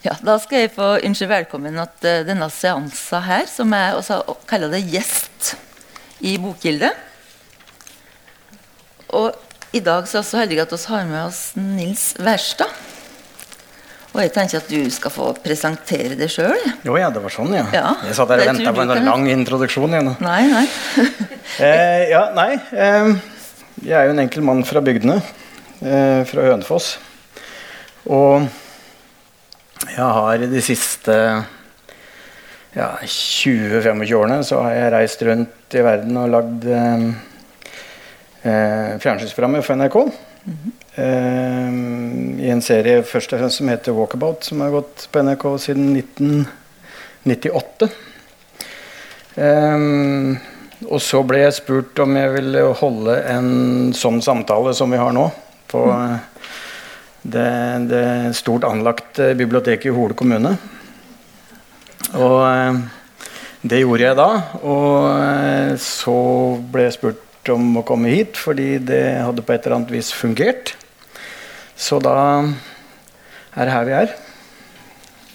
Ja, Da skal jeg få ønske velkommen til denne seansen her, som jeg også kaller det gjest i Bokgildet. Og i dag så er vi så heldige at vi har med oss Nils Wærstad. Og jeg tenker at du skal få presentere deg sjøl. Jo ja, det var sånn, ja. Ja, jeg satt der og venta på en kan- lang introduksjon. igjen. Nei, nei. Eh, ja, nei. Eh, jeg er jo en enkel mann fra bygdene. Eh, fra Hønefoss. Og jeg har de siste ja, 20-25 årene så har jeg reist rundt i verden og lagd eh, eh, fjernsynsprogrammer for NRK. Eh, I en serie først og fremst som heter Walkabout, som har gått på NRK siden 1998. Eh, og så ble jeg spurt om jeg ville holde en sånn samtale som vi har nå. På eh, det, det stort anlagt biblioteket i Hole kommune. Og eh, det gjorde jeg da. Og eh, så ble jeg spurt om å komme hit, fordi det hadde på et eller annet vis fungert. Så da er det her vi er.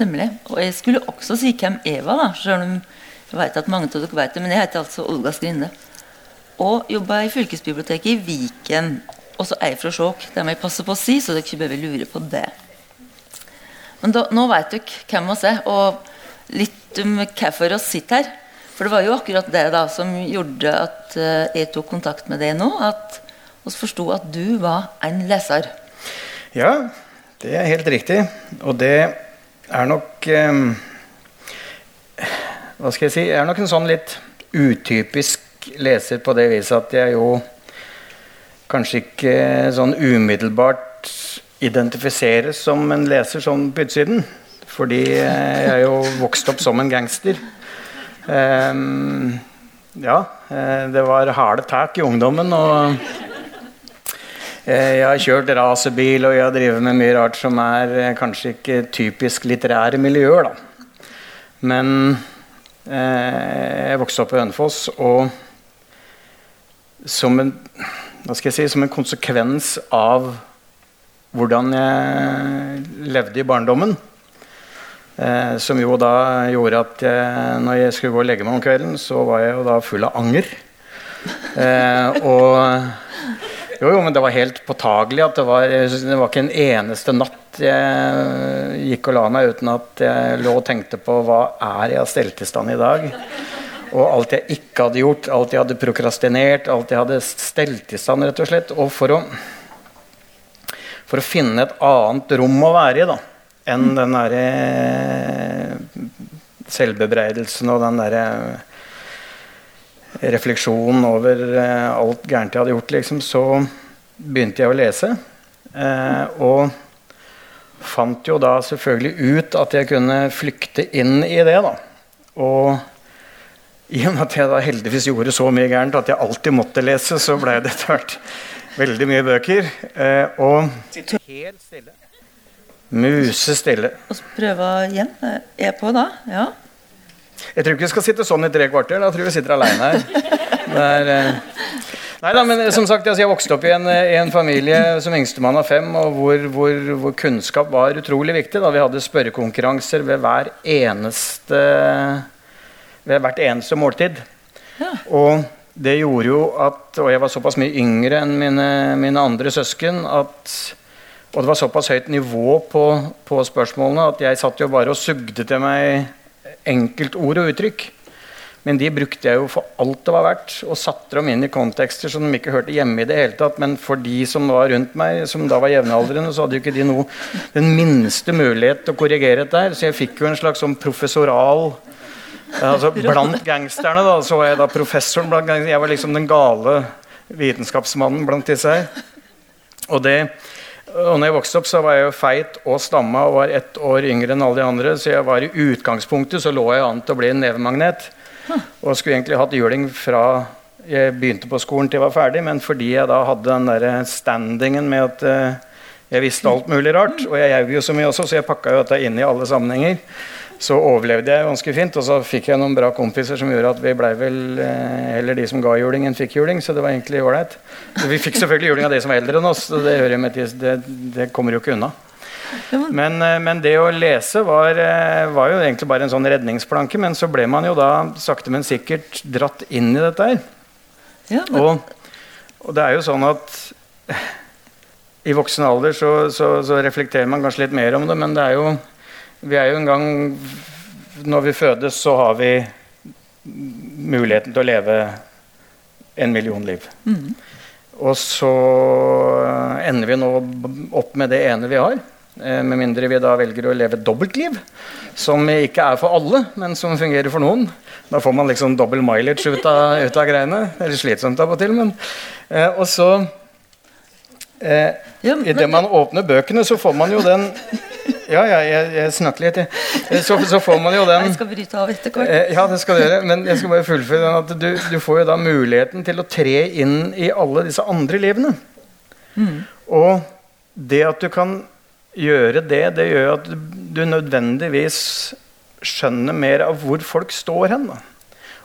Nemlig. Og jeg skulle også si hvem jeg var, da, selv om jeg vet at mange av dere vet det. Men jeg heter altså Olga Skrinde. Og jobba i fylkesbiblioteket i Viken. Og så er jeg fra Skjåk. Det må jeg passe på å si, så dere ikke behøver lure på det. Men da, nå vet dere hvem vi er, og litt om hvorfor vi sitter her. For det var jo akkurat det da som gjorde at eh, jeg tok kontakt med deg nå. At vi forsto at du var en leser. Ja, det er helt riktig. Og det er nok eh, Hva skal jeg si? Jeg er nok en sånn litt utypisk leser på det viset at jeg jo kanskje ikke sånn umiddelbart identifiseres som en leser sånn på utsiden. Fordi jeg er jo vokst opp som en gangster. Um, ja, eh, det var harde tak i ungdommen. og eh, jeg har kjørt racerbil og jeg har drevet med mye rart som er eh, kanskje ikke typisk litterære miljøer. da. Men eh, jeg vokste opp i Hønefoss, og som en, hva skal jeg si, som en konsekvens av hvordan jeg levde i barndommen, eh, som jo da gjorde at jeg, når jeg skulle gå og legge meg om kvelden, så var jeg jo da full av anger. Eh, og jo, jo, men det var helt påtagelig at det var, det var ikke en eneste natt jeg gikk og la meg uten at jeg lå og tenkte på hva er jeg har stelt i stand i dag. Og alt jeg ikke hadde gjort, alt jeg hadde prokrastinert, alt jeg hadde stelt i stand, rett og slett. Og for å, for å finne et annet rom å være i da, enn den derre selvbebreidelsen og den derre refleksjonen over eh, alt gærent jeg hadde gjort, liksom, så begynte jeg å lese. Eh, og fant jo da selvfølgelig ut at jeg kunne flykte inn i det. da. Og i og med at jeg da heldigvis gjorde så mye gærent at jeg alltid måtte lese, så ble det etter hvert veldig mye bøker. Eh, og helt stille. Musestille. Og så prøve igjen. Er på da? Ja. Jeg tror ikke vi skal sitte sånn i tre kvarter. Da tror jeg vi sitter aleine her. Det er, eh... Nei da, men som sagt, altså, Jeg vokste opp i en, i en familie som yngstemann av fem, og hvor, hvor, hvor, kunnskap var utrolig viktig. Da Vi hadde spørrekonkurranser ved hver eneste ved hvert eneste måltid. Ja. Og det gjorde jo at Og jeg var såpass mye yngre enn mine, mine andre søsken at og det var såpass høyt nivå på, på spørsmålene at jeg satt jo bare og sugde til meg enkeltord og uttrykk. Men de brukte jeg jo for alt det var verdt, og satte dem inn i kontekster som de ikke hørte hjemme i det hele tatt. Men for de som var rundt meg, som da var jevnaldrende, så hadde jo ikke de noe, den minste mulighet til å korrigere dette her. Så jeg fikk jo en slags sånn professoral altså Blant gangsterne da, så var jeg da professoren. Blant gangsterne. Jeg var liksom den gale vitenskapsmannen blant disse her. Og det og når jeg vokste opp, så var jeg jo feit og stamma og var ett år yngre enn alle de andre. Så jeg var i utgangspunktet så lå jeg an til å bli en nevemagnet. Og skulle egentlig hatt juling fra jeg begynte på skolen til jeg var ferdig, men fordi jeg da hadde den der standingen med at uh, jeg visste alt mulig rart, og jeg jaug jo så mye også, så jeg pakka jo dette inn i alle sammenhenger. Så overlevde jeg ganske fint, og så fikk jeg noen bra kompiser som gjorde at vi blei vel eh, heller de som ga juling, enn fikk juling. Så det var egentlig ålreit. Vi fikk selvfølgelig juling av de som var eldre enn oss, så det, hører med til, det, det kommer jo ikke unna. Men- Men, eh, det å lese var, eh, var jo egentlig bare en sånn redningsplanke. Men så ble man jo da sakte, men sikkert dratt inn i dette her. Ja, men, Og, og det er jo sånn at i voksen alder så, så, så reflekterer man kanskje litt mer om det, men det er jo Vi er jo en gang Når vi fødes, så har vi muligheten til å leve en million liv. Mm. Og så ender vi nå opp med det ene vi har. eh, Med mindre vi da velger å leve dobbeltliv, som ikke er for alle, men som fungerer for noen. Da får man liksom dobbel mileage ut av, ut av greiene. Det er litt slitsomt av og til, men eh, Og så eh, Idet man åpner bøkene, så får man jo den Ja, ja, jeg, jeg snakker litt, jeg. Eh, Så, så får man jo den jeg skal bryte av etter hvert. Eh, Ja, det skal du gjøre. Men jeg skal bare fullføre den at du, du får jo da muligheten til å tre inn i alle disse andre livene. Og det at du kan gjøre det, det gjør at du, du nødvendigvis skjønner mer av hvor folk står hen. Da.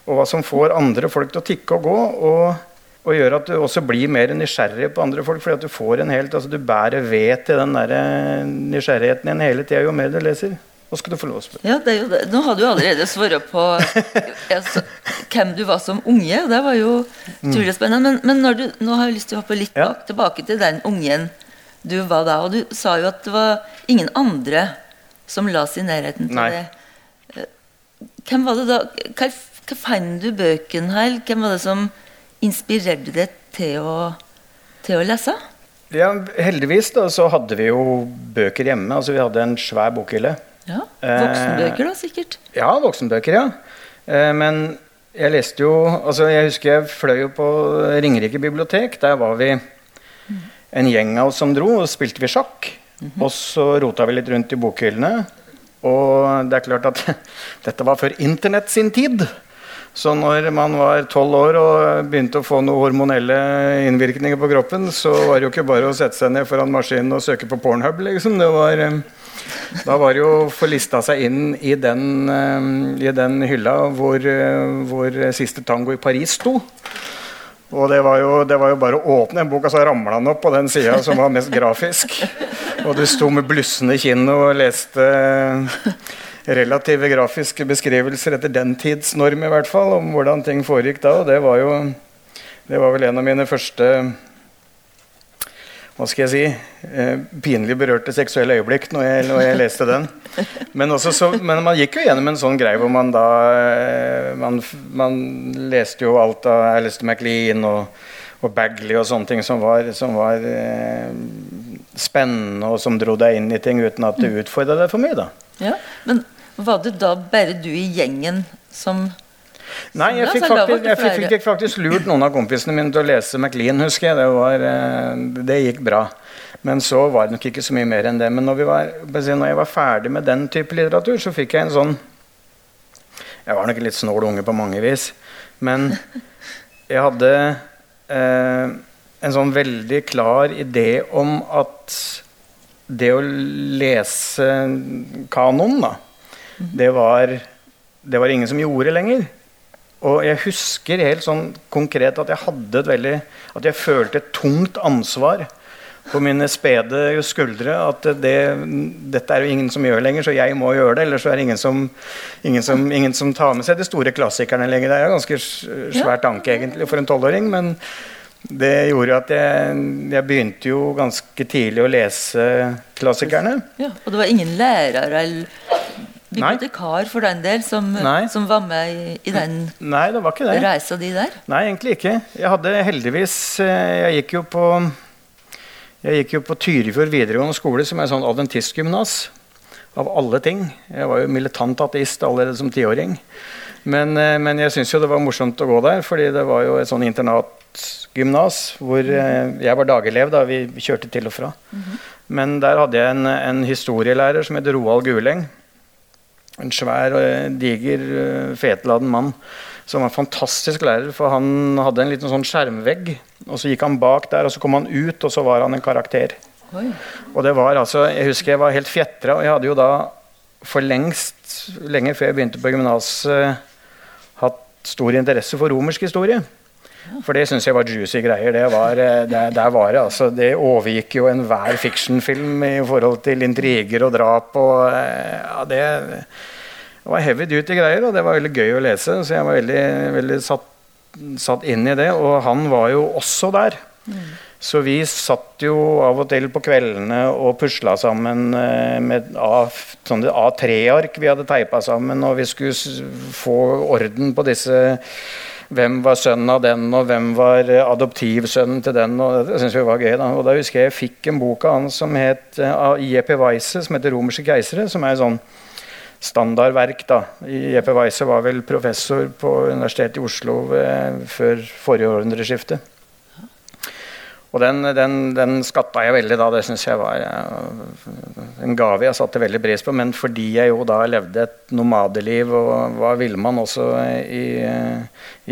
Og hva som får andre folk til å tikke og gå. Og, og gjør at du også blir mer nysgjerrig på andre folk. Fordi at du får en helt, altså du bærer ved til den der eh, nysgjerrigheten din hele tida jo mer du leser. Nå skal du få lov å spørre. Ja, det er jo det. Nå har du allerede svart på altså, hvem du var som unge, det var jo utrolig spennende. Men, men når du, nå har jeg lyst til å hoppe litt Ja. bak, tilbake til den ungen du var da. Og du sa jo at det var ingen andre som la seg i nærheten til Nei. det. Eh, Hvem var det da? Hva, hva fant du bøkene her? Hvem var det som inspirerte deg til å, til å lese? Ja, heldigvis da, så hadde vi jo bøker hjemme. altså Vi hadde en svær bokhylle. Ja, Eh, Voksenbøker, da, sikkert? Ja, voksenbøker, ja. Eh, men jeg leste jo altså Jeg husker jeg fløy jo på Ringerike bibliotek. Der var vi en gjeng av oss som dro, og spilte vi sjakk. Og så rota vi litt rundt i bokhyllene. Og det er klart at dette var før internett sin tid. Så når man var tolv år og begynte å få noen hormonelle innvirkninger på kroppen, så var det jo ikke bare å sette seg ned foran maskinen og søke på Pornhub, liksom. Var, eh, da var det jo å få lista seg inn i den, eh, i den hylla hvor, eh, hvor siste tango i Paris sto. Og det var, jo, det var jo bare å åpne en bok, og så ramla den opp på den sida som var mest grafisk. Og du sto med blussende kinn og leste relative grafiske beskrivelser etter den tids norm, i hvert fall, om hvordan ting foregikk da. Og det var jo Det var vel en av mine første hva skal jeg si eh, pinlig berørte seksuelle øyeblikk når jeg, når jeg leste den. Men, så, men man gikk jo gjennom en sånn greie hvor man da eh, man, man leste jo alt av leste Maclean og, og Bagley og sånne ting som var, som var eh, spennende, og som dro deg inn i ting uten at det utfordra deg for mye. da. Ja, Men var det da bare du i gjengen som Nei, jeg fikk, faktisk, jeg fikk, fikk faktisk lurt noen av kompisene mine til å lese Maclean, husker jeg. Det, var, eh, det gikk bra. Men så var det nok ikke så mye mer enn det. Men når, vi var, når jeg var ferdig med den type litteratur, så fikk jeg en sånn Jeg var nok en litt snål unge på mange vis. Men jeg hadde eh, en sånn veldig klar idé om at det å lese kanon, da, det var, det var ingen som gjorde lenger. Og jeg husker helt sånn konkret at jeg hadde et veldig At jeg følte et tungt ansvar på mine spede skuldre. At det, dette er jo ingen som gjør lenger, så jeg må gjøre det. Ellers så er det ingen som, ingen som, ingen som tar med seg de store klassikerne lenger. Det er jo ganske svært anke egentlig for en tolvåring. Men det gjorde at jeg, jeg begynte jo ganske tidlig å lese klassikerne. Ja, Og det var ingen lærer eller bibliotekar for den del som, som var med i, i den Nei, det var ikke det. reisa di der? Nei, egentlig ikke. Jeg hadde heldigvis eh, Jeg gikk jo på Jeg gikk jo på Tyrifjord videregående skole, som er sånn adventistgymnas. Av alle ting. Jeg var jo militant ateist allerede som tiåring. Men, eh, men jeg syntes jo det var morsomt å gå der, fordi det var jo et sånn internatgymnas hvor eh, jeg var dagelev da vi kjørte til og fra. Men der hadde jeg en, en historielærer som het Roald Guleng. En svær, og diger, eh, fetladen mann som var en fantastisk lærer. For han hadde en liten sånn skjermvegg, og så gikk han bak der, og så kom han ut, og så var han en karakter. Oi. Og det var altså, Jeg husker jeg var helt fjetra, og jeg hadde jo da for lengst, lenge før jeg begynte på gymnaset, hatt stor interesse for romersk historie. For det syns jeg var juicy greier. Det var, eh, det, der var det altså Det overgikk jo enhver fictionfilm i forhold til intriger og drap og eh, ja, det, det var heavy duty greier, og det var veldig gøy å lese. Så jeg var veldig, veldig satt, satt inn i det. Og han var jo også der. Mm. Så vi satt jo av og til på kveldene og pusla sammen eh, med A3-ark vi hadde teipa sammen, og vi skulle få orden på disse hvem var sønnen av den, og hvem var adoptivsønnen til den. og Det syns vi var gøy. Da og da husker jeg jeg fikk en bok av han som het eh, av J.P. Weisse, som heter 'Romerske keisere', som er sånn standardverk. da. J.P. Weisse var vel professor på Universitetet i Oslo eh, før forrige århundreskifte. Og den, den, den skatta jeg veldig da. Det syns jeg var en gave jeg satte veldig pris på. Men fordi jeg jo da levde et nomadeliv og var villmann også i,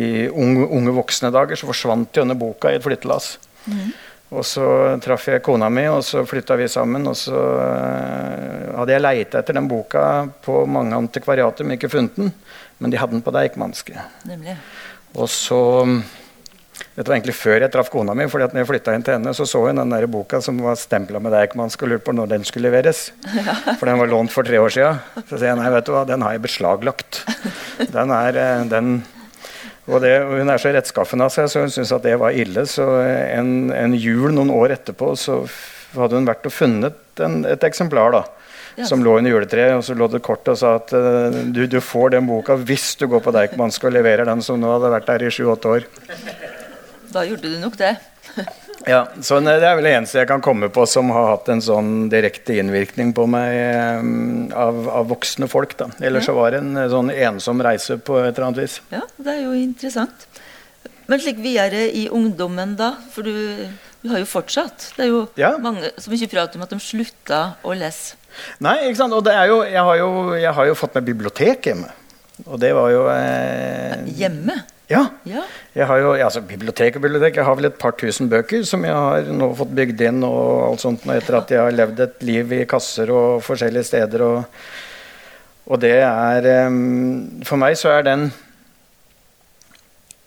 i unge, unge, voksne dager, så forsvant jo denne boka i et flyttelass. Mm. Og så traff jeg kona mi, og så flytta vi sammen. Og så uh, hadde jeg leita etter den boka på mange antikvariater, men ikke funnet den. Men de hadde den på Deichmanske. Og så dette var egentlig før jeg traff kona mi. fordi at når jeg flytta inn til henne, så så hun den der boka som var stempla med Deichman. Skulle lurt på når den skulle leveres. Ja. For den var lånt for tre år sia. Så sier jeg nei, vet du hva, den har jeg beslaglagt. Den er, eh, den og, det, og Hun er så rettskaffen av seg, så hun syntes at det var ille. Så en, en, jul noen år etterpå så hadde hun vært og funnet en, et eksemplar. da som lå under juletreet. Og så lå det kort og sa at uh, du, du, får den boka hvis du går på Deichmanske og leverer den som nå hadde vært der i sju-åtte år. Da gjorde du nok det. ja, så Det er vel det eneste jeg kan komme på som har hatt en sånn direkte innvirkning på meg um, av, av, voksne folk. da. Ellers ja. så var det en eh, sånn ensom reise på et eller annet vis. Ja, det er jo interessant. Men slik videre i ungdommen, da? For du, du har jo fortsatt. Det er jo ja. mange som ikke prater om at de slutta å lese. Nei, ikke sant. Og det er jo, jeg, har jo, jeg har jo fått meg bibliotek hjemme. Og det var jo eh... Hjemme? Ja. ja. Jeg har jo altså, bibliotek og bibliotek. Jeg har vel et par tusen bøker som jeg har nå fått bygd inn og alt sånt etter at jeg har levd et liv i kasser og forskjellige steder. Og, og det er um, For meg så er den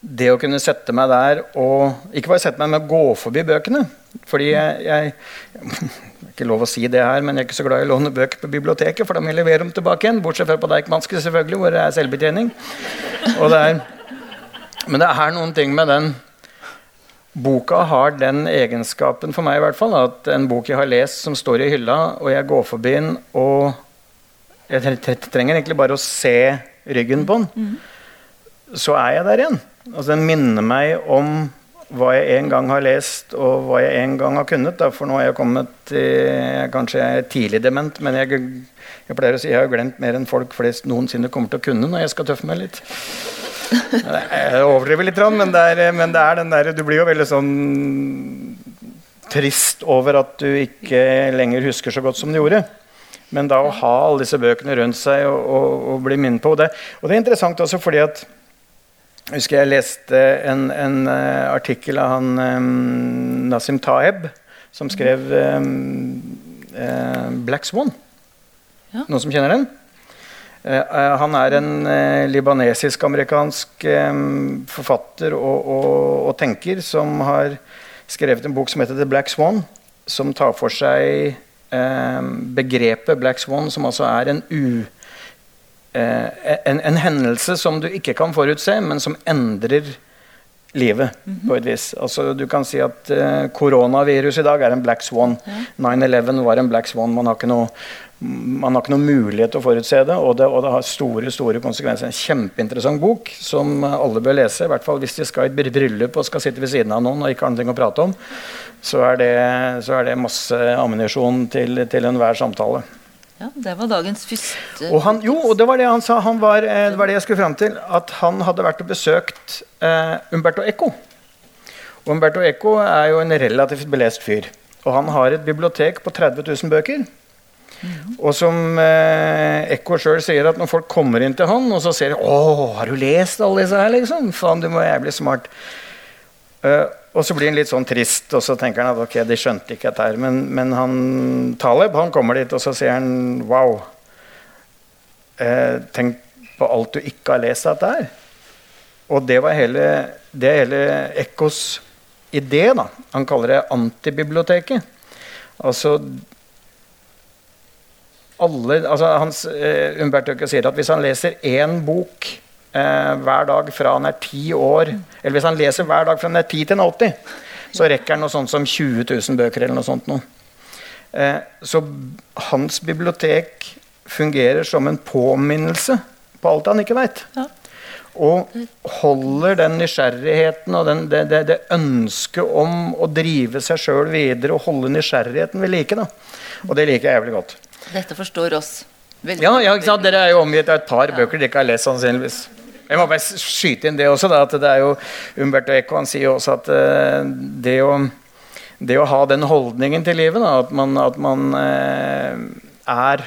Det å kunne sette meg der og Ikke bare sette meg, men gå forbi bøkene. Fordi jeg, jeg ikke lov å si det her, men jeg er ikke så glad i å låne bøker på biblioteket, for da må jeg levere dem tilbake igjen. Bortsett fra på Deichmanske, selvfølgelig, hvor det er selvbetjening. Og det er men det er noen ting med den Boka har den egenskapen for meg i hvert fall, at en bok jeg har lest som står i hylla, og jeg går forbi den, og jeg trenger egentlig bare å se ryggen på den, så er jeg der igjen. Altså, den minner meg om hva jeg en gang har lest, og hva jeg en gang har kunnet. Da. For nå har jeg kommet til Kanskje jeg er tidlig dement, men jeg, jeg pleier å si jeg har glemt mer enn folk flest noensinne kommer til å kunne når jeg skal tøffe meg litt. Jeg overdriver litt, men det, er, men det er den der Du blir jo veldig sånn trist over at du ikke lenger husker så godt som du gjorde. Men da å ha alle disse bøkene rundt seg og, og, og bli minnet på det Og det er interessant også fordi at jeg husker jeg leste en, en uh, artikkel av han um, Nasim Taeb, som skrev um, uh, 'Black Swan'. Ja. Noen som kjenner den? Eh, eh, han er en eh, libanesisk-amerikansk forfatter og, og, og, tenker som har skrevet en bok som heter 'The Black Swan', som tar for seg begrepet Black Swan, som altså er en, u, en, en hendelse som du ikke kan forutse, men som endrer livet -hmm. på et vis. Altså, du kan si at uh, koronavirus i dag er en black swan. Ja. 9-11 var en black swan. Man har ikke noe man har ikke noen mulighet til å forutse det og, det, og det har store store konsekvenser. En kjempeinteressant bok som alle bør lese. I hvert fall hvis de skal i et bryllup og skal sitte ved siden av noen og ikke har noe å prate om. Så er det, så er det masse ammunisjon til, til enhver samtale. Ja, Det var dagens første og han, Jo, og det var det han sa. Han var, eh, det var det jeg skulle fram til. At han hadde vært og besøkt eh, Umberto Eco. Og Umberto Eco er jo en relativt belest fyr. Og han har et bibliotek på 30 000 bøker. Mm. Og som eh, Ekko sjøl sier, at når folk kommer inn til han og så ser de, 'Å, har du lest alle disse her?' liksom? Faen, du må jævlig smart. Uh, og så blir han litt sånn trist, og så tenker han at ok, de skjønte ikke dette her. Men, men han Taleb han kommer dit, og så sier han wow. Eh, tenk på alt du ikke har lest dette her. Og det var hele, det hele Ekkos idé. da. Han kaller det antibiblioteket. Altså alle, altså hans, uh, Umberto Eco sier at hvis han leser én bok uh, hver dag fra han er ti år Eller hvis han leser hver dag fra han er ti til han er 80, så rekker han noe sånt som 20 000 bøker. eller noe sånt noe. Uh, så hans bibliotek fungerer som en påminnelse på alt han ikke veit. Ja. Og holder den nysgjerrigheten og den, det, det, det, ønsket om å drive seg sjøl videre og holde nysgjerrigheten ved like. Da. Og det liker jeg jævlig godt. Dette forstår oss veldig Ja, ja ikke sant? Dere er jo omgitt av et par ja. bøker dere ikke har lest, sannsynligvis. Jeg må bare skyte inn det også. Da, at det er jo Umberto Eco han sier jo også at uh, det, å, det, å, ha den holdningen til livet, da, at man, at man uh, er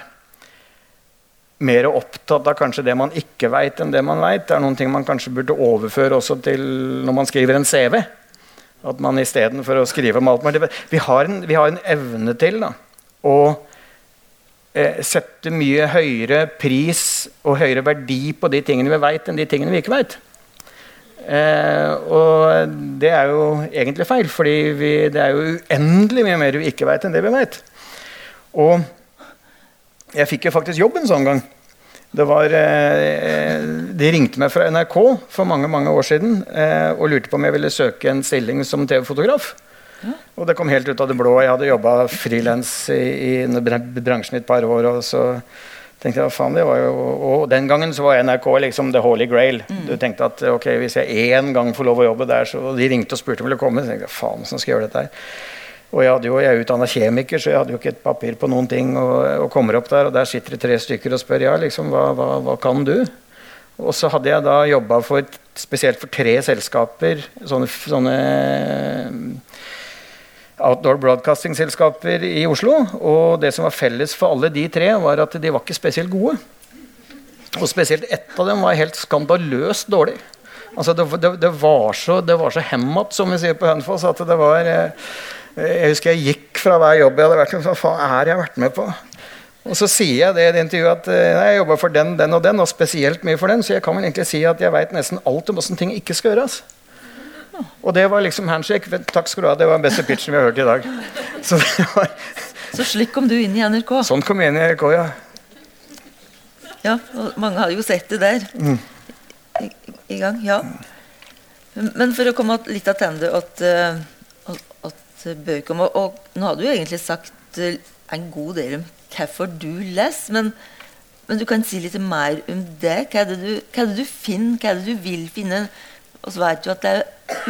mer opptatt av kanskje det man ikke veit, enn det man veit. Det er noen ting man kanskje burde overføre også til når man skriver en CV. At man istedenfor å skrive om alt vi har, en, vi har en evne til da, å eh, sette mye høyere pris og høyere verdi på de tingene vi veit, enn de tingene vi ikke veit. Eh, og det er jo egentlig feil, for det er jo uendelig mye mer vi ikke veit, enn det vi veit. Og jeg fikk jo faktisk jobb en sånn gang. Det var, eh, de ringte meg fra NRK for mange mange år siden eh, og lurte på om jeg ville søke en stilling som TV-fotograf. Og det kom helt ut av det blå. Jeg hadde jobba frilans i, i bransjen i et par år. Og så tenkte jeg, faen, det var jo, og den gangen så var NRK liksom the holy grail. Mm. Du tenkte at ok, hvis jeg én gang får lov å jobbe der, så de ringte og spurte om jeg ville komme, så tenkte jeg faen, hvordan skal jeg gjøre dette her? Og jeg, hadde jo, jeg er utdanna kjemiker, så jeg hadde jo ikke et papir på noen ting. Og, og, kommer opp der, og der sitter det tre stykker og spør ja, liksom, hva, hva, hva kan du? Og så hadde jeg da jobba spesielt for tre selskaper. Sånne, sånne outdoor broadcasting-selskaper i Oslo. Og det som var felles for alle de tre, var at de var ikke spesielt gode. Og spesielt ett av dem var helt skandaløst dårlig. Altså det, det, det, var så, det var så hemmat, som vi sier på Hønefoss, at det var eh, jeg husker jeg gikk fra hver jobb jeg hadde vært med Hva faen er jeg vært med på? Og så sier jeg det i det intervjuet at eh, nei, jeg jobba for den, den og den, og spesielt mye for den, så jeg kan vel egentlig si at jeg veit nesten alt om åssen ting ikke skal gjøres. Og det var liksom handshake. Takk skal du ha, det var den beste pitchen vi har hørt i dag. Så, var... så slik kom du inn i NRK? Sånn kom jeg inn i NRK, ja. Ja, og mange har jo sett det der. Mm. I, I, gang, ja. Men for å komme litt tilbake til uh, bøker. Og, og, nå har du jo egentlig sagt eh, en god del om hvorfor du leser, men, men, du kan si litt mer om det. Hva er det du, er det du finner, hva er det du vil finne? Og så vet du at det er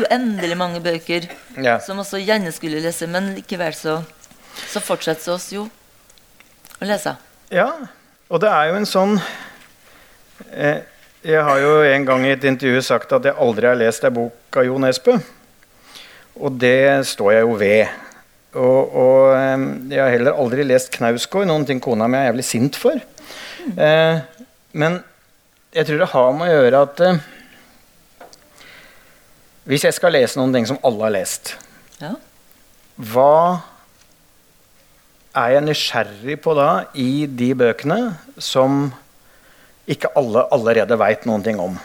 uendelig mange bøker ja. som også gjerne skulle lese, men likevel så, så fortsetter oss jo å lese. Ja, og det er jo en sånn eh, Jeg har jo en gang i et intervju sagt at jeg aldri har lest ei bok av Jo Nesbø. Og det står jeg jo ved. Og, og jeg har heller aldri lest Knausgård, noen ting kona mi er jævlig sint for. Eh, men jeg tror det har med å gjøre at eh, hvis jeg skal lese noen ting som alle har lest, ja. hva er jeg nysgjerrig på da i de bøkene som ikke alle allerede veit noen ting om?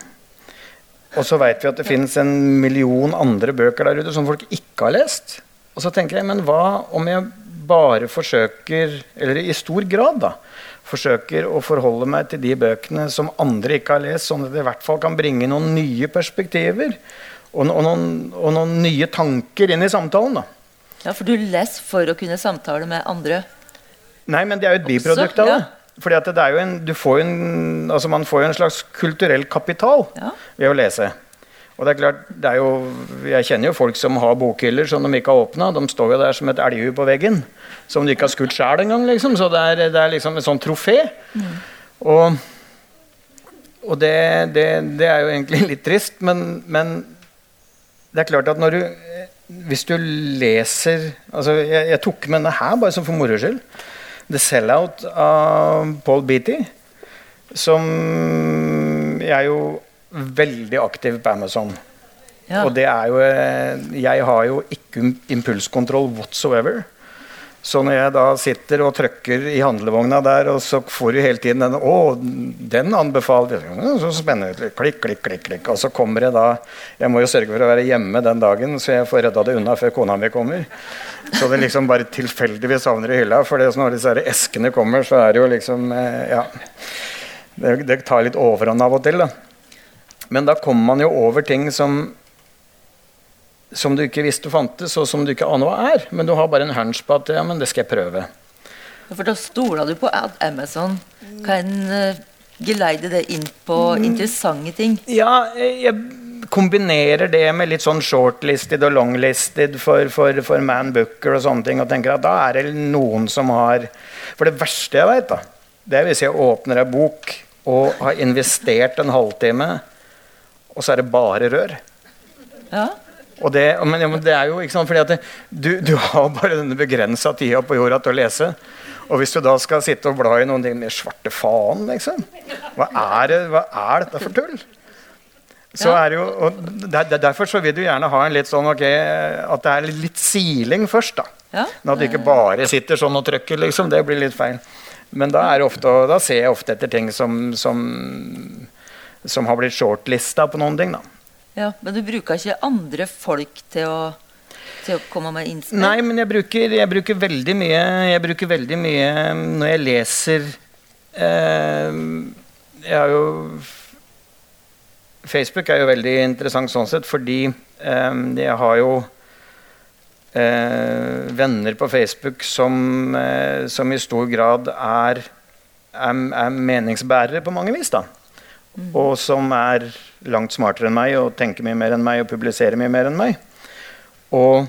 Og så veit vi at det finnes en million andre bøker der ute som folk ikke har lest. Og så tenker jeg, men hva om jeg bare forsøker, eller i stor grad, da, forsøker å forholde meg til de bøkene som andre ikke har lest, sånn at det i hvert fall kan bringe noen nye perspektiver og, og, noen, og noen, nye tanker inn i samtalen. da. Ja, For du leser for å kunne samtale med andre? Nei, men det er jo et biprodukt av det. Ja. Fordi at det er jo en, du får en, altså Man får jo en slags kulturell kapital ja. ved å lese. Og det er klart, det er jo, Jeg kjenner jo folk som har bokhyller som de ikke har åpna. De står jo der som et elghue på veggen som de ikke har skutt sjæl engang. Liksom. Så det er, det er, liksom et sånn trofé. Mm. Og, og det, det, det, er jo egentlig litt trist, men, men, det er klart at når du Hvis du leser altså Jeg, jeg tok med denne her bare som for moro skyld. The Sellout av Paul Beatty, som jeg er jo veldig aktiv på Amazon. Ja. Og det er jo eh, Jeg har jo ikke impulskontroll whatsoever. Så når jeg da sitter og trykker i handlevogna der, og så får du hele tiden den Å, den anbefaler Så spennende. Klikk, klikk, klikk. klikk. Og så kommer jeg da Jeg må jo sørge for å være hjemme den dagen, så jeg får redda det unna før kona mi kommer. Så det liksom bare tilfeldigvis havner i hylla. For når disse her eskene kommer, så er det jo liksom eh, Ja. Det, det tar litt overhånd av og til, da. Men da kommer man jo over ting som som du ikke visste fantes, og som du ikke aner hva er. Men du har bare en hunch på at ja, men det skal jeg prøve. For da stoler du på at Amazon kan uh, geleide det inn på mm. interessante ting? Ja, jeg kombinerer det med litt sånn shortlisted og longlisted for, for, for Man Booker og sånne ting. Og tenker at da er det noen som har For det verste jeg veit, det er hvis jeg åpner ei bok og har investert en halvtime, og så er det bare rør. Ja. Det, men, ja, men, det er jo ikke sant, fordi at det, du, du, har bare denne begrensa tida på jorda til å lese. Og hvis du da skal sitte og bla i noen ting med svarte faen, liksom Hva er, det, hva er dette for tull? Så er jo, og der, Derfor så vil du gjerne ha en litt sånn ok, at det er litt siling først. da. Ja. At du ikke bare sitter sånn og trykker, liksom. Det blir litt feil. Men da, ofte, da ser jeg ofte etter ting som, som, som har blitt shortlista på noen ting. da. Ja, Men du bruker ikke andre folk til å, til å komme med innspill? Nei, men jeg bruker, jeg bruker, veldig mye Jeg bruker veldig mye når jeg leser eh, Jeg har jo Facebook er jo veldig interessant sånn sett, fordi eh, jeg har jo eh, venner på Facebook som, eh, som, i stor grad er, er, er meningsbærere på mange vis. da. Mm. Og som er langt smartere enn meg og tenker mye mer enn meg og publiserer mye mer enn meg. Og,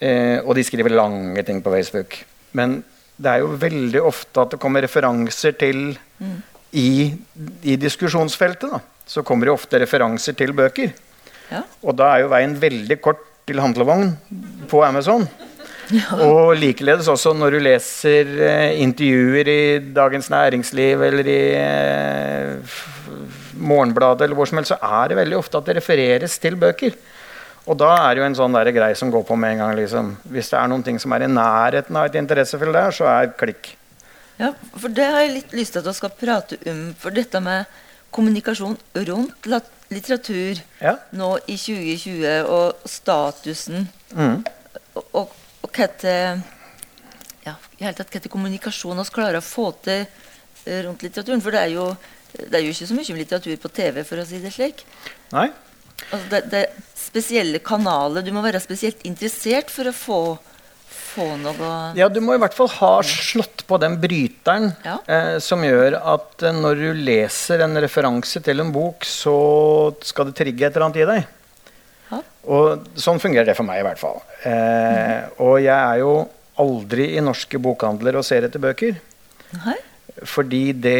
eh, og, de skriver lange ting på Facebook. Men det er jo veldig ofte at det kommer referanser til mm. i, i, diskusjonsfeltet. da, Så kommer det ofte referanser til bøker. Ja. Og da er jo veien veldig kort til handlevogn på Amazon. Ja. Og likeledes også når du leser eh, intervjuer i Dagens Næringsliv eller i eh, Morgenbladet eller hvor som helst, så er det veldig ofte at det refereres til bøker. Og da er det jo en sånn der grei som går på med en gang. Liksom. Hvis det er noen ting som er i nærheten av et interessefelt der, så er klikk. Ja, for det har jeg litt lyst til at vi skal prate om. For dette med kommunikasjon rundt litteratur ja. nå i 2020, og statusen mm. og, og, hva ja, i hele tatt hva kommunikasjon vi klarer å få til eh, rundt litteraturen. For det er jo det er jo ikke så mye litteratur på TV, for å si det slik. Nei. Altså det, det spesielle kanaler. Du må være spesielt interessert for å få, få noe Ja, du må i hvert fall ha slått på den bryteren ja. eh, som gjør at eh, når du leser en referanse til en bok, så skal det trigge et eller annet i deg. Ja. Og sånn fungerer det for meg, i hvert fall. Eh, mm. Og jeg er jo aldri i norske bokhandler og ser etter bøker. Nei. Fordi det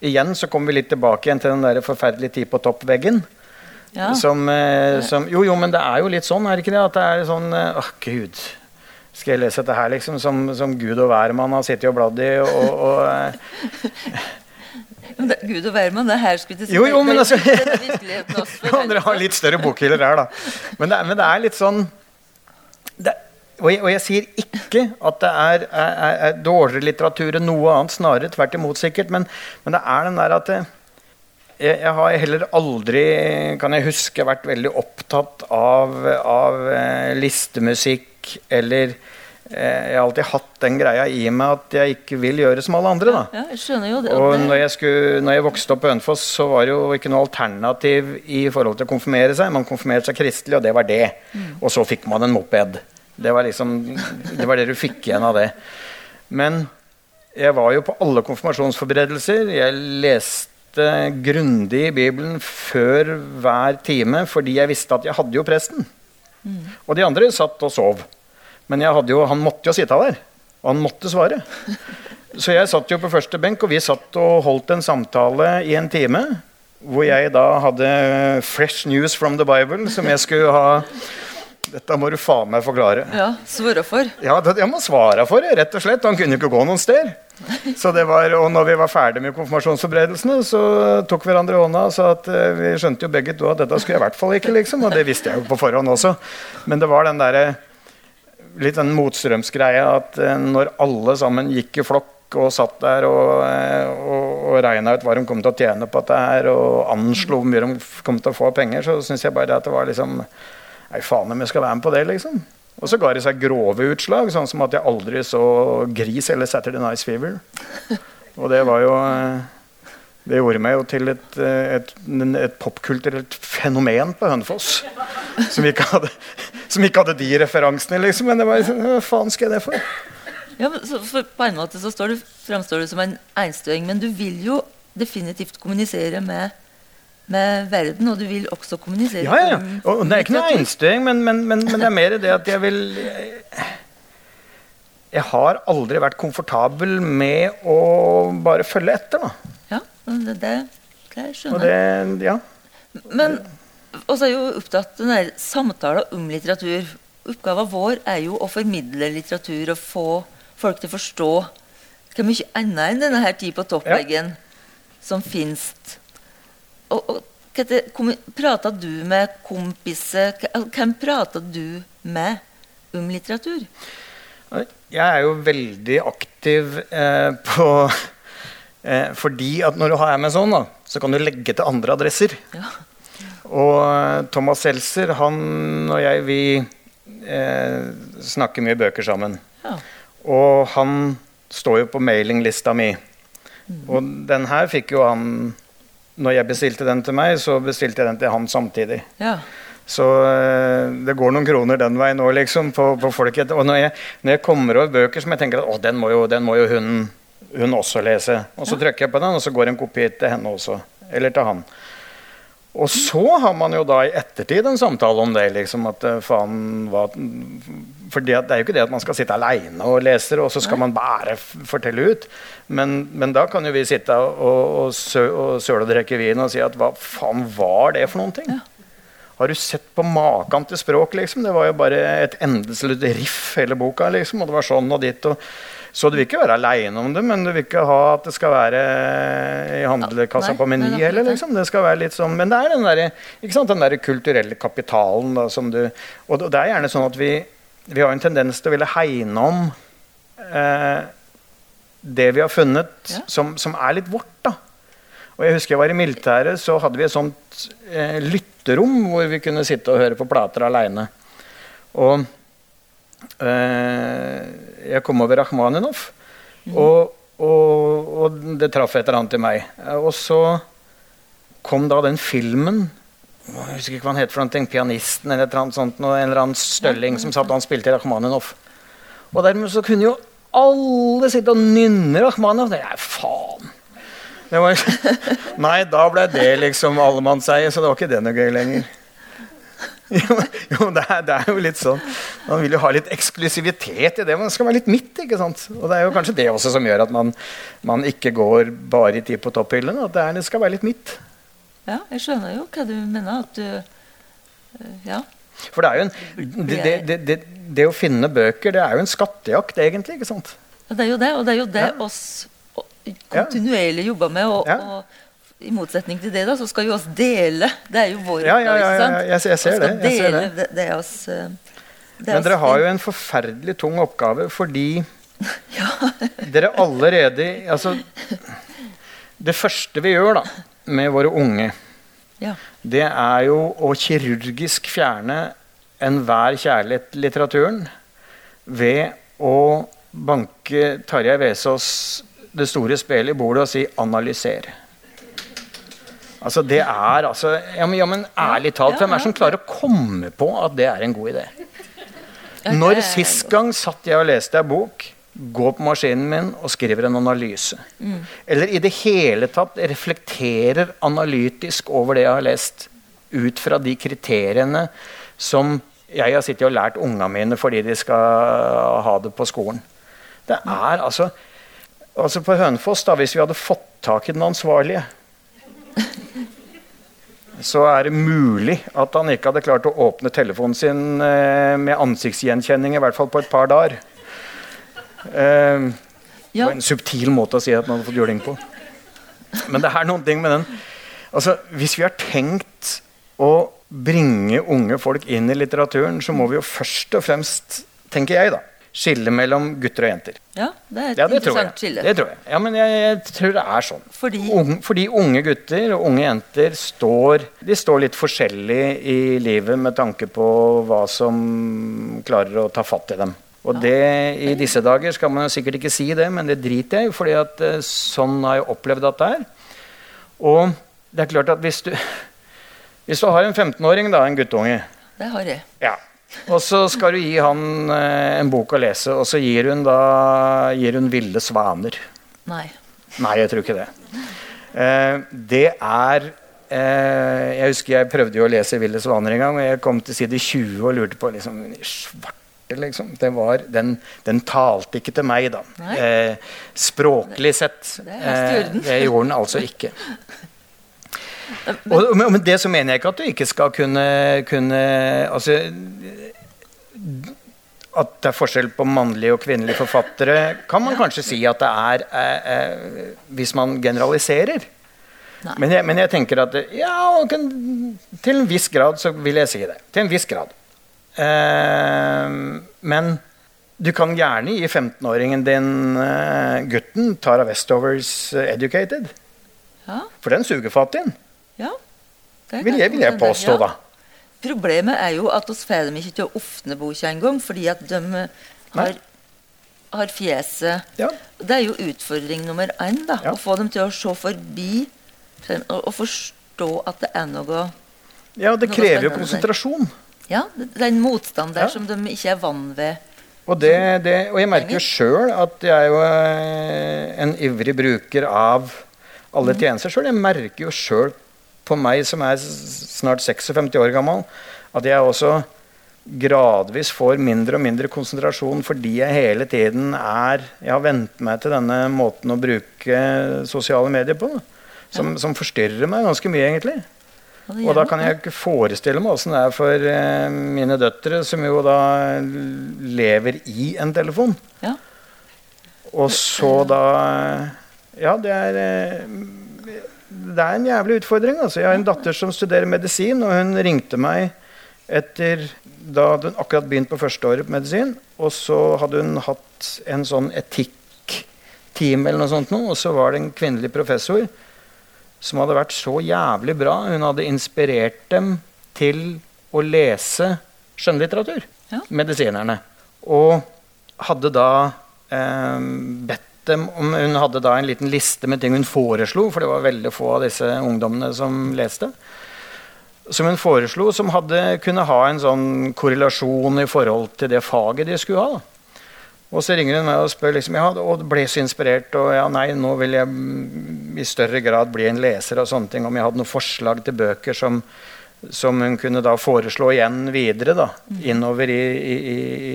igjen så kommer vi litt tilbake igjen til den der forferdelige tid på topp-veggen. Ja. Som, eh, som, Jo, jo, men det er jo litt sånn, er det ikke det? At det er sånn eh, Åh, gud. Skal jeg lese dette her, liksom? Som, som Gud og hvermann har sittet og bladd i, og, og eh. Gud og hvermann, det her skulle du si Jo, jo, men altså Dere har litt større bokhyller her, da. Men det, men det er litt sånn det, og jeg, og jeg, sier ikke at det er, er, er, dårligere litteratur enn noe annet, snarere tvert imot sikkert, men, men det er den der at jeg, jeg, har heller aldri, kan jeg huske, vært veldig opptatt av, av eh, listemusikk eller eh, jeg har alltid hatt den greia i meg at jeg ikke vil gjøre som alle andre. da. Ja, jeg det. Og når jeg, skulle, når jeg vokste opp på Ønfoss, så var det jo ikke noe alternativ i forhold til å konfirmere seg. Man konfirmerte seg kristelig, og det var det. Mm. Og så fikk man en moped. Det var liksom Det var det du fikk igjen av det. Men jeg var jo på alle konfirmasjonsforberedelser. Jeg leste grundig i Bibelen før hver time fordi jeg visste at jeg hadde jo presten. Mm. Og de andre satt og sov. Men jo, han måtte jo sitte der. Og han måtte svare. Så jeg satt jo på første benk, og vi satt og holdt en samtale i en time. Hvor jeg da hadde fresh news from the Bible, som jeg skulle ha dette må du faen meg forklare. Ja, svare for. Ja, det, jeg må svare for det, rett og slett. Han kunne ikke gå noen sted. Så det var, og når vi var ferdig med konfirmasjonsforberedelsene, så tok hverandre i hånda og sa at uh, vi skjønte jo begge to at dette skulle jeg i hvert fall ikke, liksom. Og det visste jeg jo på forhånd også. Men det var den derre litt den motstrømsgreia at eh, når alle sammen gikk i flokk og satt der og, eh, og, og regna ut hva de kom til å tjene på dette her, og anslo hvor mye de kom til å få av penger, så syns jeg bare at det var liksom Nei, faen om jeg skal være med på det, liksom. Og så ga det seg grove utslag, sånn som at jeg aldri så Gris eller Saturday Night Fever. Og det var jo eh, Det gjorde meg jo til et, eh, et, et popkulturelt fenomen på Hønefoss. Som ikke hadde, som ikke hadde de referansene, liksom. Men det var liksom, hva faen skal jeg det for? Ja, for På en måte så du, framstår du som en einstøing, men du vil jo definitivt kommunisere med, med verden, og du vil også kommunisere Ja, ja. ja. Og det er ikke noe einstøing, men, men, men, men det er mer det at jeg vil Jeg har aldri vært komfortabel med å bare følge etter, da. Ja, det, det, det Og skjønner jeg. det Ja. Men også er jo opptatt den der samtalen om litteratur. Oppgaven vår er jo å formidle litteratur og få folk til å forstå hva mye annet enn denne her tid på toppveggen som fins. Og, og hva det, du med kompiser Hvem prater du med om litteratur? Jeg er jo veldig aktiv eh, på eh, Fordi at når du har med sånn, da, så kan du legge til andre adresser. Ja. Og eh, Thomas Seltzer, han og jeg, vi eh, snakker mye bøker sammen. Ja. Og han står jo på mailinglista mi. Og den her fikk jo han Når jeg bestilte den til meg, så bestilte jeg den til han samtidig. ja. Så eh, det går noen kroner den veien òg, liksom. På, på folket. Og når jeg, når jeg kommer over bøker som jeg tenker at å, den må jo, den må jo hun, hun også lese, og så trykker jeg på den, og så går en kopi til henne også. Eller til han. Og så har man jo da i ettertid en samtale om det. liksom, at eh, faen, hva, for det, det er jo ikke det at man skal sitte aleine og lese, og så skal man bare fortelle ut. Men, men da kan jo vi sitte og, og, sø, og søle og drikke vin og si at hva faen var det for noen ting? Har du sett på maken til språk, liksom? Det var jo bare et endeløst riff, hele boka, liksom. Og det var sånn og ditt. Og... Så du vil ikke være aleine om det, men du vil ikke ha at det skal være i handlekassa på Meny eller er liksom. Det skal være litt sånn Men det er den derre ikke sant, den der kulturelle kapitalen da, som du Og det er gjerne sånn at vi, vi har en tendens til å ville hegne om eh, det vi har funnet, Ja. som, som er litt vårt, da. Og jeg husker jeg var i militæret, så hadde vi et sånt eh, lytterom hvor vi kunne sitte og høre på plater aleine. Og eh, jeg kom over Rakhmaninov, og, og, og det traff et eller annet i meg. Og så kom da den filmen Jeg husker ikke hva han het for noe, pianisten eller et eller annet sånt, en eller annen stølling som satt og han spilte Rakhmaninov. Og dermed så kunne jo alle sitte og nynne Rakhmaninov. Er faen. Var, nei, da ble det liksom allemannseie, så det var ikke det noe gøy lenger. Jo, jo det, er, det er jo litt sånn Man vil jo ha litt eksklusivitet i det. Man skal være litt midt. ikke sant? Og det er jo kanskje det også som gjør at man, man ikke går bare i tid på topphyllene. At det, er, det skal være litt midt. ja, jeg skjønner jo hva du mener. At du eh, Ja. For det er jo en det, det, det, det, det å finne bøker, det er jo en skattejakt, egentlig. ikke sant? Ja, det er jo det, og det er jo det Ja. oss kontinuerlig jobber med. Og, Ja. og i motsetning til det, da, så skal jo oss dele. Det er jo vår Ja, ja, ja, ja, jeg- jeg ser det, jeg ser det. det, det oss eh, det er Men oss dere har jo en forferdelig tung oppgave fordi dere allerede Altså Det første vi gjør da med våre unge, ja. det er jo å kirurgisk fjerne enhver kjærlighet til litteraturen ved å banke Tarjei Vesaas det store spelet i bordet og si 'analyser'. Altså det er altså ja, men, ja, men ærlig talt, hvem er det som klarer å komme på at det er en god idé? Når sist gang satt jeg og leste ei bok, går på maskinen min og skriver en analyse? Eller i det hele tatt reflekterer analytisk over det jeg har lest, ut fra de kriteriene som jeg har sittet og lært unga mine fordi de skal ha det på skolen. Det er altså Altså På Hønefoss, da, hvis vi hadde fått tak i den ansvarlige så er det mulig at han ikke hadde klart å åpne telefonen sin eh, med ansiktsgjenkjenning, i hvert fall på et par dager. Det Ja. var en subtil måte å si at man hadde fått juling på. Men det er noen ting med den altså, Hvis vi har tenkt å bringe unge folk inn i litteraturen, så må vi jo først og fremst tenker jeg, da, skille mellom gutter og jenter. Ja, det er et Ja, det interessant skille. Det tror jeg. Ja, men jeg, jeg tror det er sånn. Fordi Unge, fordi unge gutter og unge jenter står, de står litt forskjellig i livet med tanke på hva som klarer å ta fatt i dem. Og det i disse dager skal man jo sikkert ikke si det, men det driter jeg i, fordi at eh, sånn har jeg opplevd at det er. Og det er klart at hvis du, hvis du har en 15-åring, da, en guttunge, det har jeg. ja. Og så skal du gi han eh, en bok å lese, og så gir hun da gir hun 'Ville svaner'. Nei. Nei, jeg tror ikke det. Eh, det er eh, Jeg husker jeg prøvde jo å lese 'Ville svaner' en gang, og jeg kom til side 20 og lurte på liksom, svarte, liksom. Det var, den, den talte ikke til meg, da. Nei. Språklig sett. Det orden. det gjorde den altså ikke. Og, men, men det så mener jeg ikke at du ikke skal kunne, kunne altså, At det er forskjell på mannlige og kvinnelige forfattere, kan man kanskje si at det er eh, eh, hvis man generaliserer. Men jeg, men jeg tenker at ja, til en viss grad så vil jeg si det. Til en viss grad. Eh, men du kan gjerne gi 15-åringen din eh, gutten Tara Westovers eh, 'Educated'. Ja. For den suger fatt inn. ja. Vil jeg, vil jeg påstå, da. Problemet er jo at oss får dem ikke til å åpne boka engang, fordi at de har, har fjeset Ja. Det er jo utfordring nummer én. da, Ja. Å få dem til å se forbi og, forstå at det er noe ja, det Noe krever jo konsentrasjon. Ja, det er en motstand der Ja. som de ikke er vant ved. Og, det, det, og jeg merker jo sjøl at jeg er jo eh, en ivrig bruker av alle tjenester sjøl. Jeg merker jo sjøl på meg som er snart 56 år gammel, at jeg også gradvis får mindre og mindre konsentrasjon fordi jeg hele tiden er Jeg har vent meg til denne måten å bruke sosiale medier på. Som, som forstyrrer meg ganske mye, egentlig. Og da kan jeg ikke forestille meg åssen det er for eh, mine døtre, som jo da lever i en telefon. Ja. Og så da Ja, det er eh, Det er en jævlig utfordring. Altså. Jeg har en datter som studerer medisin, og hun ringte meg etter Da hun akkurat begynt på førsteåret på medisin, og så hadde hun hatt en sånn etikktime eller noe sånt, og så var det en kvinnelig professor som hadde vært så jævlig bra. Hun hadde inspirert dem til å lese skjønnlitteratur, Ja. medisinerne. Og hadde da eh, bedt dem om Hun hadde da en liten liste med ting hun foreslo, for det var veldig få av disse ungdommene som leste. Som hun foreslo, som hadde, kunne ha en sånn korrelasjon i forhold til det faget de skulle ha. da. Og så ringer hun meg og spør liksom, ja, og ble så inspirert. Og ja, nei, nå vil jeg i større grad bli en leser og sånne ting. Om jeg hadde noen forslag til bøker som, som hun kunne da foreslå igjen videre da, innover i, i,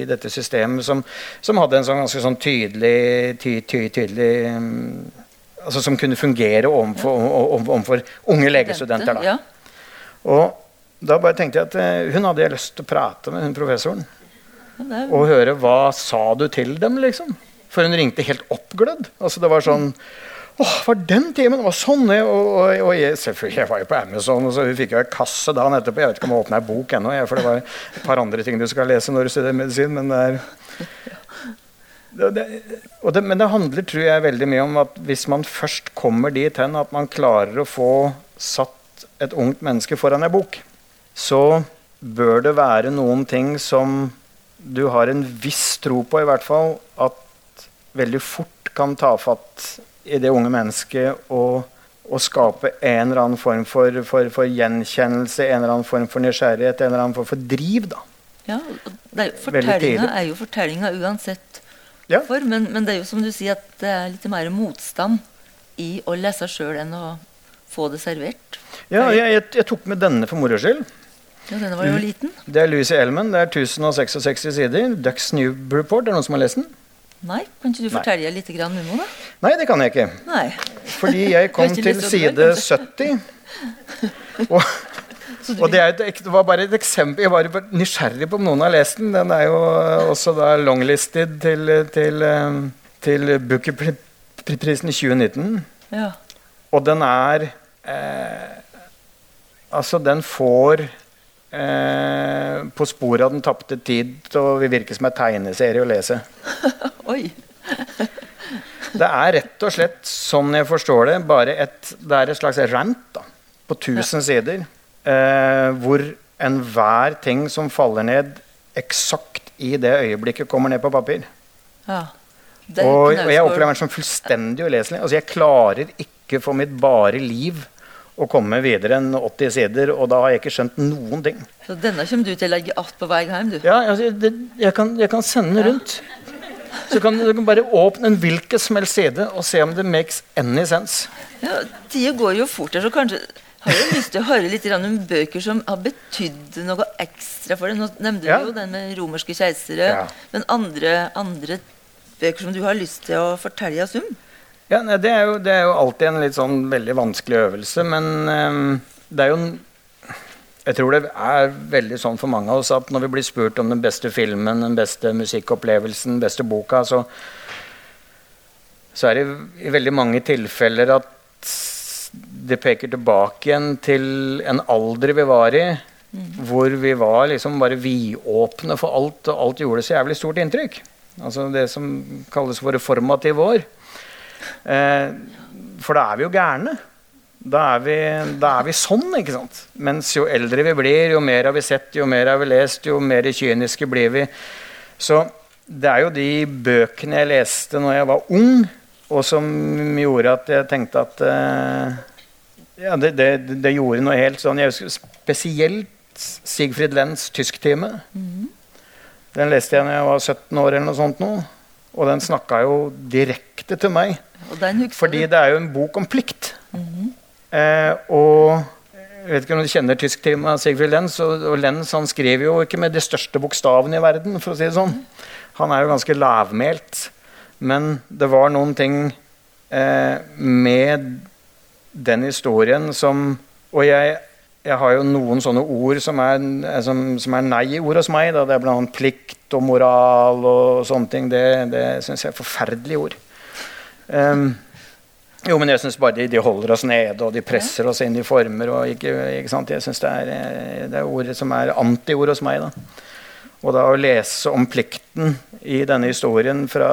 i dette systemet, som, som hadde en sånn ganske sånn tydelig, ty, ty, tydelig mm, altså Som kunne fungere overfor, om- om, unge legestudenter. da. Og da bare tenkte jeg at eh, hun hadde jeg lyst til å prate med hun professoren og høre hva sa du til dem, liksom. For hun ringte helt oppglødd. Altså det var sånn Åh, var den timen? Det var sånn! jeg- Og, og, og jeg, selvfølgelig, jeg var jo på Amazon, og så fikk jo en kasse dagen etterpå. Jeg vet ikke om jeg åpna ei bok ennå, jeg, for det var et par andre ting du skal lese når du studerer medisin. Men det er det, det, det, men det handler tror jeg, veldig mye om at hvis man først kommer dit hen at man klarer å få satt et ungt menneske foran ei bok, så bør det være noen ting som du har en viss tro på, i hvert fall, at veldig fort kan ta fatt i det unge mennesket å, å skape en eller annen form for, for, for gjenkjennelse, en eller annen form for nysgjerrighet, en eller annen form for driv. da. ja, er, fortellinga er jo fortellinga uansett Ja. for, men, men det er jo som du sier, at det er litt mer motstand i å lese sjøl enn å få det servert. Ja, jeg, jeg, jeg tok med denne for moro skyld. Ja, denne var jo liten. Det er Louis Elman. Det er 1066 sider. Ducks New Report. Er det noen som har lest den? Nei, kan ikke du Nei. fortelle litt grann da? Nei, det kan jeg ikke. Nei. Fordi jeg kom til side vel, 70. Og, og det, et det var bare et eksempel. Jeg var nysgjerrig på om noen har lest den. Den er jo også da longlisted til, til, eh, til Booker-prisen i 2019. Ja. Og den er eh, Altså, den får eh, på sporet av den tapte tid, og vil virke som en tegneserie å lese. Oi. Det er rett og slett, sånn jeg forstår det, bare et, det er et slags rant da, på 1000 sider. Eh, hvor enhver ting som faller ned eksakt i det øyeblikket, kommer ned på papir. Ja. Og, og jeg opplever den som fullstendig uleselig. Altså, jeg klarer ikke for mitt bare liv å komme videre enn 80 sider, og da har jeg ikke skjønt noen ting. Så denne kommer du til å legge att på vei hjem, du. Ja, altså, det, jeg, kan, jeg kan sende den rundt. Så kan du kan bare åpne en hvilken som helst side og se om det makes any sense. Ja, Tida går jo fort her, så kanskje har du lyst til å høre litt om bøker som har betydd noe ekstra for deg. Nå nevnte Ja. du jo den med romerske keisere, Ja. men andre, andre bøker som du har lyst til å fortelle oss om? Ja, det, er jo, det er jo alltid en litt sånn veldig vanskelig øvelse, men um, det er jo en Jeg tror det er veldig sånn for mange av oss at når vi blir spurt om den beste filmen, den beste musikkopplevelsen, den beste boka, så, så er det i veldig mange tilfeller at det peker tilbake igjen til en alder vi var i, hvor vi var liksom bare vidåpne for alt, og alt gjorde så jævlig stort inntrykk. Altså det som kalles våre formative år. Eh, for da er vi jo gærne. Da er, vi, da er vi sånn, ikke sant? Mens jo eldre vi blir, jo mer har vi sett, jo mer har vi lest, jo mer kyniske blir vi. Så det er jo de bøkene jeg leste når jeg var ung, og som gjorde at jeg tenkte at eh, ja, det, det, det gjorde noe helt sånn Jeg husker spesielt Sigfrid Lenz 'Tysktime'. Den leste jeg da jeg var 17 år, eller noe sånt nå. Og den snakka jo direkte til meg. Fordi det er jo en bok om plikt. eh, og jeg vet ikke om du kjenner tysktime av Sigfrid Lenz. Og, og Lenz han skriver jo ikke med de største bokstavene i verden, for å si det sånn. Han er jo ganske lavmælt. Men det var noen ting eh, med den historien som Og jeg, jeg har jo noen sånne ord som er, eh, som, som er nei-ord hos meg. Da. Det er annet plikt og moral og sånne ting. Det, det syns jeg er forferdelige ord. Ehm, jo, men jeg syns bare de, de holder oss nede, og de presser oss inn i former. og ikke, ikke sant? Jeg syns det, er, eh, det er ord som er antiord hos meg. da. Og da å lese om plikten i denne historien fra,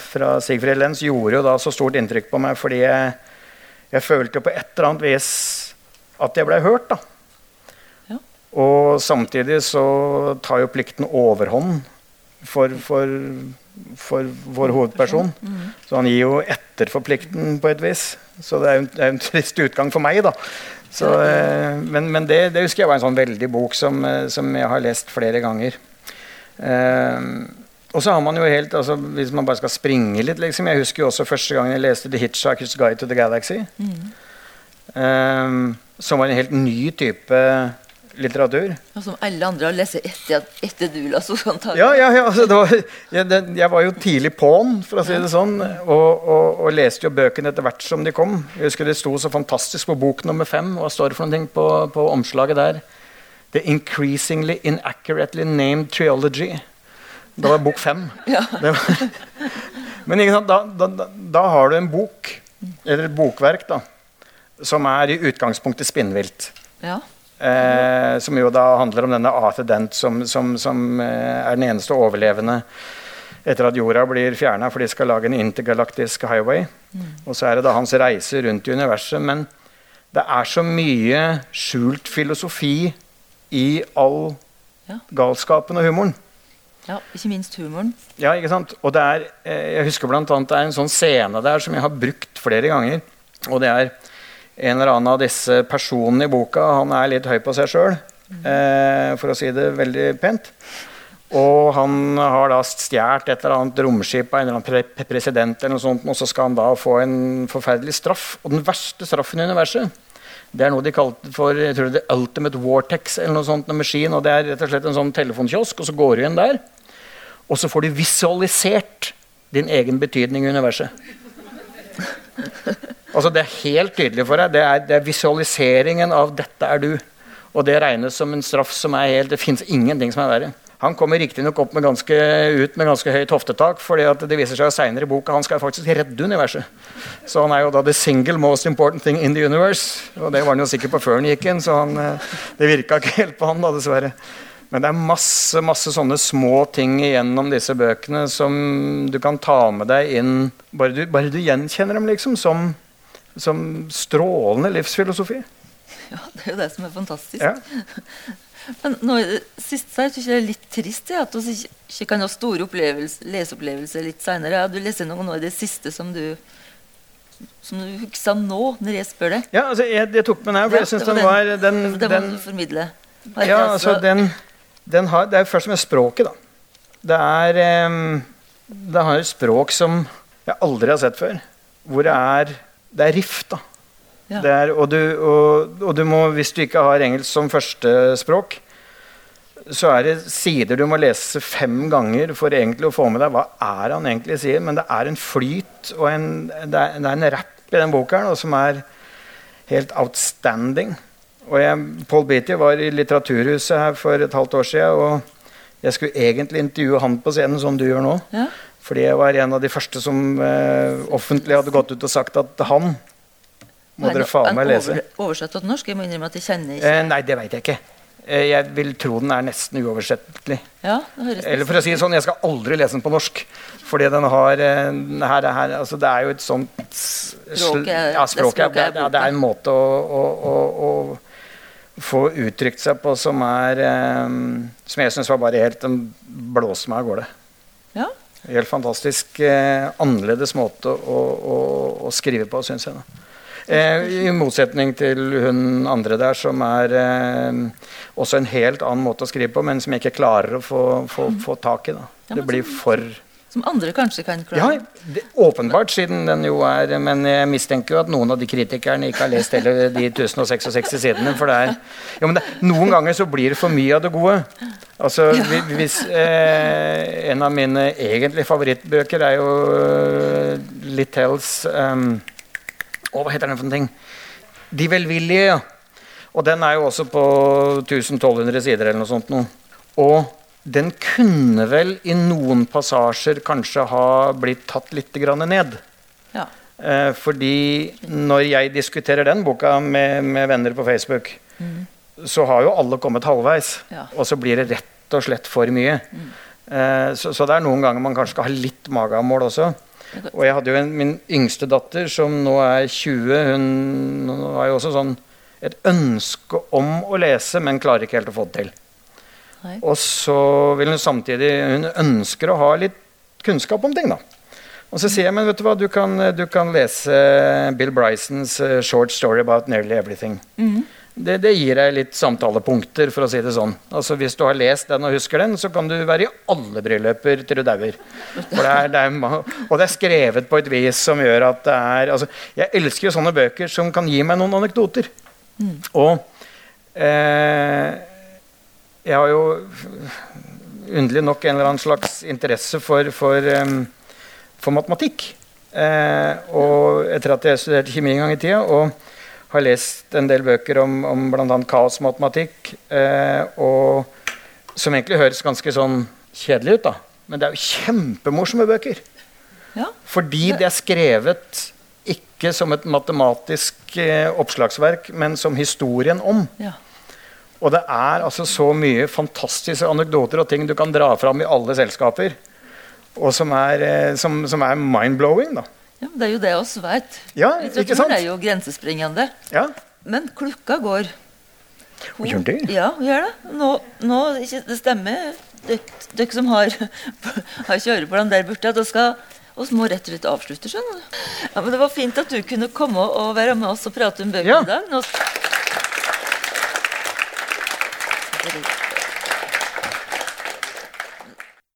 fra Sigfrid Lenz gjorde jo da så stort inntrykk på meg, fordi jeg, jeg følte på et eller annet vis at jeg blei hørt. da. Ja. Og samtidig så tar jo plikten overhånd for, for, for vår hovedperson. Så han gir jo etter for plikten på et vis. Så det er jo en, er en trist utgang for meg, da. Så, eh, men men det, det husker jeg var en sånn veldig bok som, eh, som jeg har lest flere ganger. Eh, og så har man jo helt, altså Hvis man bare skal springe litt liksom, Jeg husker jo også første gangen jeg leste The Hitchhiker's Guide to the Galaxy. eh, som var en helt ny type litteratur. Og som alle andre har lest etter, etter du la så sånn Ja, ja, ja altså, det var, jeg, det, jeg var jo tidlig på'n, for å si det sånn. Og, og, og leste jo bøkene etter hvert som de kom. Jeg husker det sto så fantastisk på bok nummer fem. Hva står det for noe på, på omslaget der? The increasingly inaccurately named triology. Det var bok fem. Ja. Var, men ikke sant, da, da, da, da har du en bok, eller et bokverk, da, som er i utgangspunktet spinnvilt. ja. Eh, som jo da handler om denne Arthur Dent som, som, som eh, er den eneste overlevende etter at jorda blir fjerna, for de skal lage en intergalaktisk highway. Og så er det da hans reise rundt i universet. Men det er så mye skjult filosofi i all Ja. galskapen og humoren. ja. Ikke minst humoren. Ja, ikke sant? Og det er, eh, jeg husker blant annet det er en sånn scene der som jeg har brukt flere ganger. Og det er en eller annen av disse personene i boka. Han er litt høy på seg sjøl, eh, for å si det veldig pent. Og han har da stjålet et eller annet romskip av en eller annen pre president, eller noe sånt, og så skal han da få en forferdelig straff. Og den verste straffen i universet, det er noe de kalte for jeg tror det er Ultimate Vortex, eller noe sånt, en maskin. Og det er rett og slett en sånn telefonkiosk, og så går du inn der. Og så får du visualisert din egen betydning i universet. Altså Det er helt tydelig for deg. Det er, det er visualiseringen av 'dette er du'. Og det regnes som en straff som er helt Det fins ingenting som er verre. Han kommer riktignok ut med ganske høyt hoftetak, fordi det viser seg senere i boka han skal faktisk redde universet. Så han er jo da the single most important thing in the universe. Og det var han jo sikker på før han gikk inn, så han, eh, det virka ikke helt på han, da, dessverre. Men det er masse masse sånne små ting igjennom disse bøkene som du kan ta med deg inn Bare du, bare du gjenkjenner dem liksom som, som strålende livsfilosofi. Ja, det er jo det som er fantastisk. Ja. Men nå siste så jeg det er litt trist ja, at vi ikke, kan ha store leseopplevelser litt seinere. Du leser noe nå i det siste som du som du husker nå, når jeg spør deg? Ja, altså jeg, jeg tok med den her, for jeg syns den var den, den, den, formidle. Ja, altså den, den har, Det er først med språket, da. Det er um, Det har et språk som jeg aldri har sett før. Hvor det er Det er rift, da. Ja. Det er, og, du, og, og du må, hvis du ikke har engelsk som førstespråk, så er det sider du må lese fem ganger for egentlig å få med deg hva er han egentlig sier. Men det er en flyt og en, det, er, det er en rapp i den boka her, som er helt outstanding. Og jeg, Paul Beatty var i Litteraturhuset her for et halvt år siden. Og jeg skulle egentlig intervjue han på scenen, som du gjør nå. Ja. Fordi jeg var en av de første som eh, offentlig hadde gått ut og sagt at han må dere faen meg lese. Over, oversatt til norsk? Jeg må innrømme at jeg kjenner ikke Eh, nei, det veit jeg ikke. Eh, jeg vil tro den er nesten uoversettelig. Ja, Eller for å si det sånn, jeg skal aldri lese den på norsk. Fordi den har eh, her, her, altså Det er jo et sånt Språket er- ja, språket, det er er, ja, det er en måte å, å, å, å få uttrykt seg på som er eh, Som jeg syns var bare helt Den blåser meg av gårde. Ja. Helt fantastisk eh, annerledes måte å, å, å skrive på, syns jeg. da. Eh, I motsetning til hun andre der, som er eh, også en helt annen måte å skrive på, men som jeg ikke klarer å få, få, få tak i. da. Det blir for Som andre kanskje kan Ja, klare. det, åpenbart, siden den jo er Men jeg mistenker jo at noen av de kritikerne ikke har lest hele de 1066 sidene. For det er jo, men det, Noen ganger så blir det for mye av det gode. Altså, ja. hvis eh, En av mine egentlige favorittbøker er jo uh, Littells um, Å, hva heter den for en ting? De velvillige. ja. Og den er jo også på 1200 sider eller noe sånt. Noe. Og den kunne vel i noen passasjer kanskje ha blitt tatt litt grann ned. Ja. Eh, fordi når jeg diskuterer den boka med, med venner på Facebook, så har jo alle kommet halvveis. Ja. Og så blir det rett og slett for mye. Eh, så, så det er noen ganger man kanskje skal ha litt magemål også. Og jeg hadde jo en, min yngste datter som nå er 20. Hun har jo også sånn et ønske om å lese, men klarer ikke helt å få det til. Nei. Og så vil hun samtidig Hun ønsker å ha litt kunnskap om ting, da. Og så sier jeg men vet du hva, du kan, du kan lese Bill Brysons eh, 'Short Story About Nearly Everything'. Det, det gir deg litt samtalepunkter, for å si det sånn. Altså Hvis du har lest den og husker den, så kan du være i alle brylluper til du dauer. Er- er Og det er skrevet på et vis som gjør at det er altså, Jeg elsker jo sånne bøker som kan gi meg noen anekdoter. Og eh, jeg har jo underlig nok en eller annen slags interesse for, for, um, for matematikk. Eh, og etter at jeg studerte kjemi en gang i tida, og har lest en del bøker om, om bl.a. kaosmatematikk, eh, og som egentlig høres ganske sånn kjedelig ut, da. Men det er jo kjempemorsomme bøker. Ja. Fordi det er skrevet ikke som et matematisk eh, oppslagsverk, men som historien om. ja. Og det er altså så mye fantastiske anekdoter og ting du kan dra fram i alle selskaper. Og som er, eh, som, som er mind-blowing, da. ja. Det er jo det oss vet. Ja, sant? er jo grensesprengende. Ja. Men klokka går. Og gjør det? Ja, hun gjør det. Nå, nå Det stemmer, dere som har, har kjøreplan der borte. Skal oss må rett og slett avslutte, skjønner du. Ja, men Det var fint at du kunne komme og være med oss og prate om bøker Ja. i dag. Nå... Gracias.